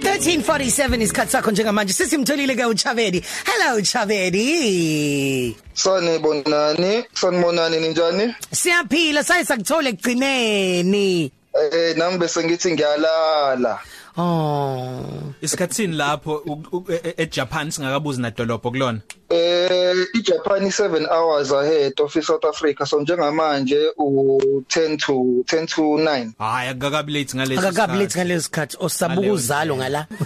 1347 isikhathi sakho njengamanje. Sesimtholile ke uChavedi hello Chavedi Sanibonani sanibonani ninjani? Siyaphila saye sakuthole kugcineni Eh nami bese ngithi ngiyalala. Oh. Isikhatsini lapho eJapan singakabuzi nadolopho kulona? Eh iJapan 7 hours ahead of South Africa so njengamanje u10 to 10 to 9 Hayi akakabi late ngalesi Akakabi late ngalesi sikhathi. Osabuka uzalo ngala.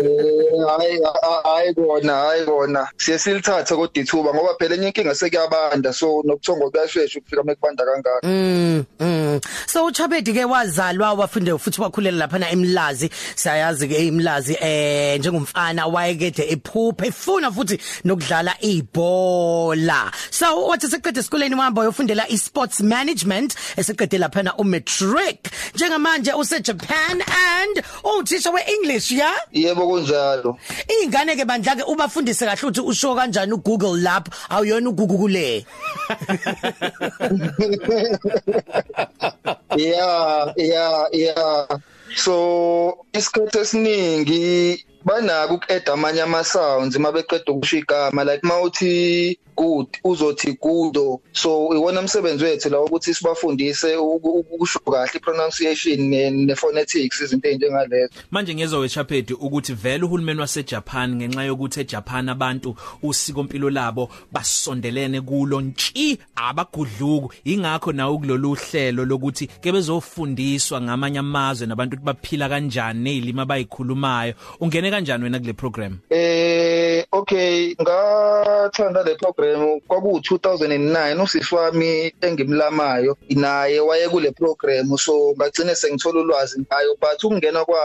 Eh hayi hayi kona hayi kona. Siye silithathe kodwa ithuba ngoba phela enye inkinga sekuyabanda so nokuthongo kuyashesha ukufika mekubanda kangaka. Mm mm. So uChabedi ke wazalwa wafunde futhi wakhulela lapha na eMlazi. Siyayazi ke eMlazi eh njengomfana wayekade ephupha efuna futhi nokudlala ibhola. So wathi seqede esikoleni wahamba uyofundela isports management eseqede lapha na umatric. Njengamanje use Japan and uthisha weEnglish ya? Yebo kunjalo. Ingane ke bandla ke ubafundise kahle ukuthi usho kanjani uGoogle lab. Awuyona ugugule yeah yeah yeah so isikhathi esiningi banako ukuadd amanye ama sounds mabeqeda ukusho igama like mawuthi good uzothi gudo so iwona umsebenzi wethu la ukuthi sibafundise ukusho kahle pronunciation ne phonetics izinto ezinjengalezo manje ngezwe wechaphedi ukuthi vele uhulumeni waseJapan ngenxa yokuthi eJapan abantu usiko impilo labo basondelene kulo ntshi abagudluku. Ingakho nawo kulolu hlelo lokuthi ke bezofundiswa ngamanye amazwe nabantu ukuthi baphila kanjani nezilimi abayikhulumayo. Ungene kanjani wena kule program? Eh okay ngathanda le program. Kwaku 2009 usisi wami engimlamayo naye waye kule program so ngagcine sengithola ulwazi ngayo but ukungena kwa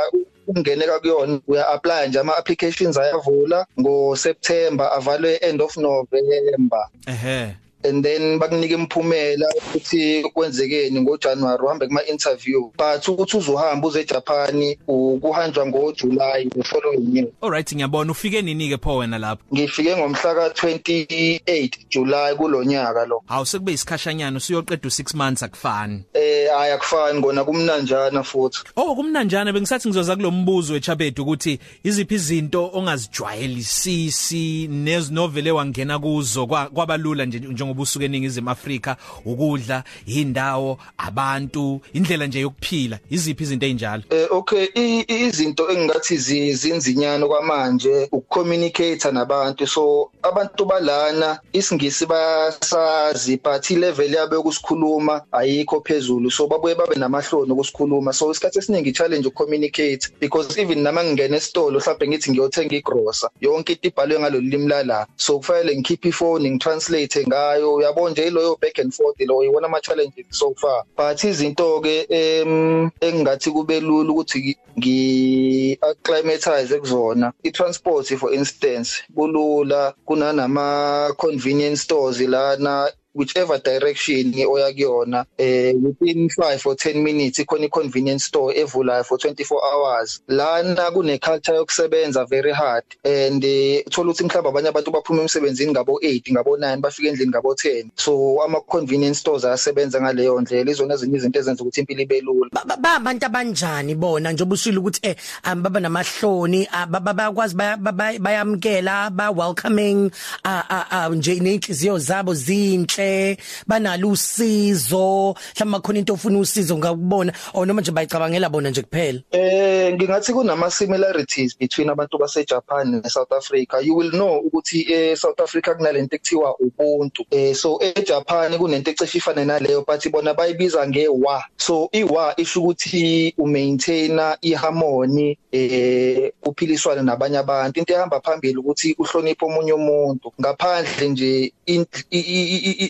ukungeneka kuyona uya apply nje ama applications ayavula. Ngo September avalwe end of November. Ehe. And then bakunika imphumela ukuthi kwenzekeni ngoJanuary uhambe kuma interview but ukuthi uzohamba uze eJapan ukuhanjwa ngoJuly the following year alright ngiyabona. Ufike nini ke pho wena lapho? Ngifike ngomhla ka 28 July kulonyaka lo. Hawu sekube isikhashanyana usuyoqeda u6 months akufani. Eh ayakufani ngona kumnanjana futhi. Oh kumnanjana. Bengisathi ngizoza kulombuzo weChabed ukuthi iziphi izinto ongazijwayelisisi nezinovele wangena kuzo kwabalula nje njengoba usuke eningizimu Afrika ukudla indawo abantu indlela nje yokuphila. Iziphi izinto ezinjalo eh okay izinto engingathi zinzinyana kwamanje ukucommunicate nabantu. So abantu balana isingisi basazi but level yabo yokusikhuluma ayikho phezulu. So babuye babe namahloni ukusikhuluma so isikhathi esiningi challenge ukucommunicate because even nama ngingena esitolo mhlawumbe ngithi ngiyothenga igrocer yonke into ibhalwe ngalolu limi lala. So kufanele ngikhiphe ifone ngitranslate ngayo. Uyabona nje iloyo back and forth lo iwona ama challenges so far. But izinto ke engingathi kube lula ukuthi ngi acclimatize kuzona i-transport for instance kulula kunanama convenience stores lana whichever direction oya kuyona eh within 5 or 10 minutes ikhona i-convenience store evulayo for 24 hours. Lana kune culture yokusebenza very hard and uthola ukuthi mhlawumbe abanye abantu baphuma emsebenzini ngabo 8 ngabo 9 bafika endlini ngabo 10 so ama convenience stores ayasebenza ngaleyo ndlela. Izona ezinye izinto ezenza ukuthi impilo ibe lula. Ba abantu abanjani bona njengoba ushilo ukuthi eh baba namahloni bayakwazi bayamkela ba welcoming nje nenhliziyo zabo zinhle kahle banalo usizo mhlawumbe khona into ofuna usizo ngakubona. Or noma nje bayicabangela bona nje kuphela. Eh ngingathi kunama similarities between abantu base Japan ne South Africa. You will know ukuthi e South Africa kunalento ekuthiwa ubuntu. Eh so e Japan kunento ecishe ifane naleyo but bona bayibiza ngewa so iwa isho ukuthi umaintaina iharmony eh uphiliswana nabanye abantu. Into ehamba phambili ukuthi uhloniphe omunye umuntu. Ngaphandle nje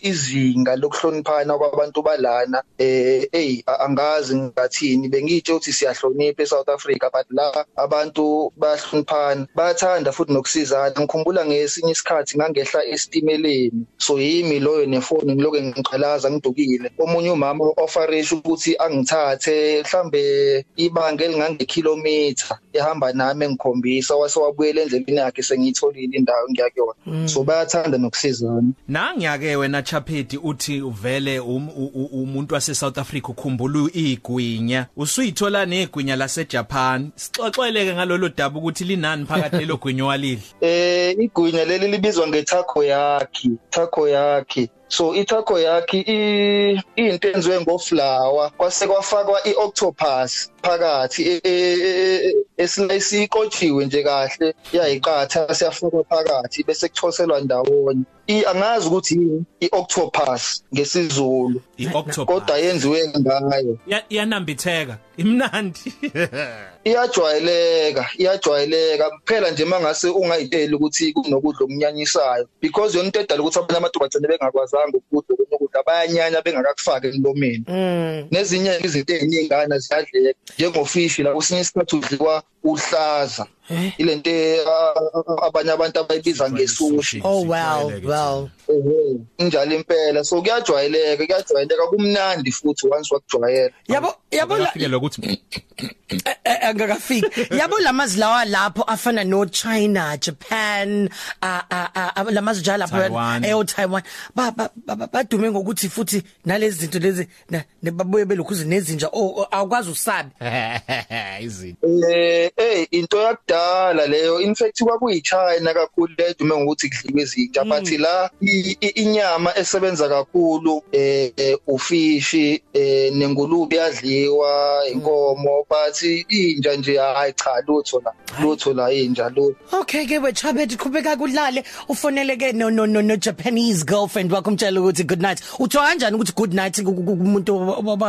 izinga lokuhloniphana kwabantu balana eh hey angazi ngathini. Bengitshe ukuthi siyahlonipha eSouth Africa but la abantu bayahloniphana. Bayathanda futhi nokusizana. Ngikhumbula ngesinye isikhathi ngangehla estimeleni so yimi loyo nefoni ngiloke ngiqhalaza ngidukile. Omunye umama ofarish ukuthi angithathe mhlambe ibanga elingangekilometer ehamba nami engikhombisa wase wabuyela endleleni yakhe sengiyitholile indawo ngiyakuyona so bayathanda nokusizana. Nangiyake wena Chaphedi uthi uvele um- u- u- umuntu wase South Africa ukhumbula igwinya usuyithola negwinya lase Japan sixoxeleke ngalolu daba ukuthi linani phakathi lelogwinya walidla. Eh igwinya leli libizwa ngetakoyaki. Takoyaki. So itakoyaki i into enziwe ngoflower kwase kwafakwa ioctopus phakathi e- e- e- esilayisikotshiwe nje kahle yayiqatha siyafakwa phakathi bese kuthoselwa ndawonye. I angazi ukuthi yini? Ioctopus ngesizulu. Ioctopus. Kodwa yenziwe ngayo. Ya- yanambitheka. Imnandi. Iyajwayeleka iyajwayeleka. Kuphela nje mangase ungayiteli ukuthi kunokudla okunyanyisayo. Because yona into edala ukuthi abanye amantombazane bengakwazanga ukudla bayanyanya bengakakufaki emlomeni nezinye izinto eziningana ziyadleka. Njengofishi la kwesinye isikhathi udliwa uhlaza. Ilento abanye abantu abayibiza ngesushi. Oh well, well. ehe injalo impela. So kuyajwayeleka kuyajwayeleka. Kumnandi futhi once wakujwayela. Yabo yabo la- Akafikele ukuthi Eh, eh, angakafiki yabo lamazwi lawa lapho afana no China Japan a a a lamazwi njalo Taiwan. lapho eh Taiwan ba ba- ba- badume ngokuthi futhi nalezi zinto lezi na- ne- babuye belokhuze nezinja oh oh, awukwazi usabi izinto. Eh eh into yakudala leyo. In fact kwakuyichina kakhulu ledume ngokuthi kudliwe izinja but la i- i- inyama esebenza kakhulu eh eh, ufishi eh nengulube yadliwa inkomo but inja nje hayi cha lutho la lutho la inja lutho. Okay ke wechabet qhubeka kulale ufonele ke no no no no Japanese girlfriend wakumtshela ukuthi good night. Utho kanjani ukuthi good night ku- ku- kumuntu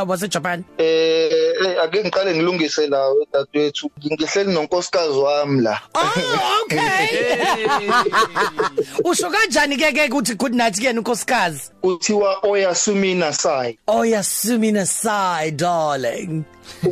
wase Japan? Eh eh, ake ngiqale ngilungise lawo dadwethu ngihleli nonkosikazi wami la Oh okay. Usho kanjani ke ke ukuthi good night kuyena unkosikazi? Kuthiwa oyasumina sai. Oyasumina side darling.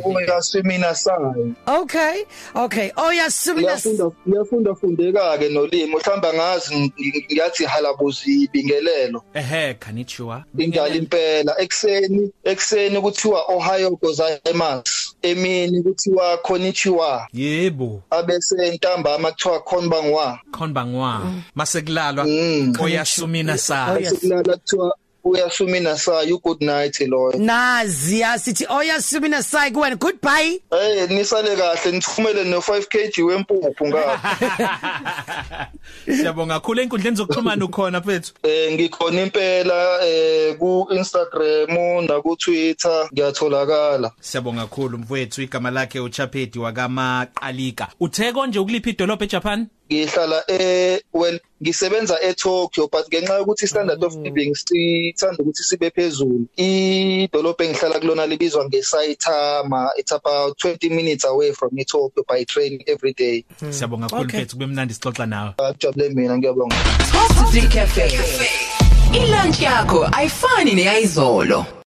Oyasumina sai. Okay okay. Oyasumina Iyafunda iyafunda fundeka ke nolimo mhlamba ngazi ng- ngiyathi halabuzi ibingelelo ehe konnichiwa indala impela. Ekseni ekseni kuthiwa ohio gozaimasu emini kuthiwa konnichiwa yebo. Abese ntambama kuthiwa konbangwa konbangwa masekulalwa Mm. oyasumina sa Oh, yes. sekulala kuthiwa uyasumina sayo good night loyo nazi asithi oyasumina side kuwena. Goodbye. Hey nisale kahle nithumele no 5 kg wempuphu ngapha Siyabonga kakhulu enkundleni zokuxhumana ukhona mfethu eh ngikhona impela eh ku Instagram na ku Twitter ngiyatholakala. Siyabonga kakhulu mfowethu. Igama lakhe uChapedi wakamaqalika uthe konje ukuliphi idolobha eJapan? Ngihlala eh well ngisebenza eTokyo but ngenxa yokuthi standard of living sithanda ukuthi sibe phezulu idolobha engihlala kulona libizwa ngeSaitama it's about 20 minutes away from eTokyo by train every day Siyabonga kakhulu Okay. mfethu kube mnandi sixoxa nawe ajabule mina ngiyabonga Positive Cafe. Ilunch yakho ayifani neyizolo.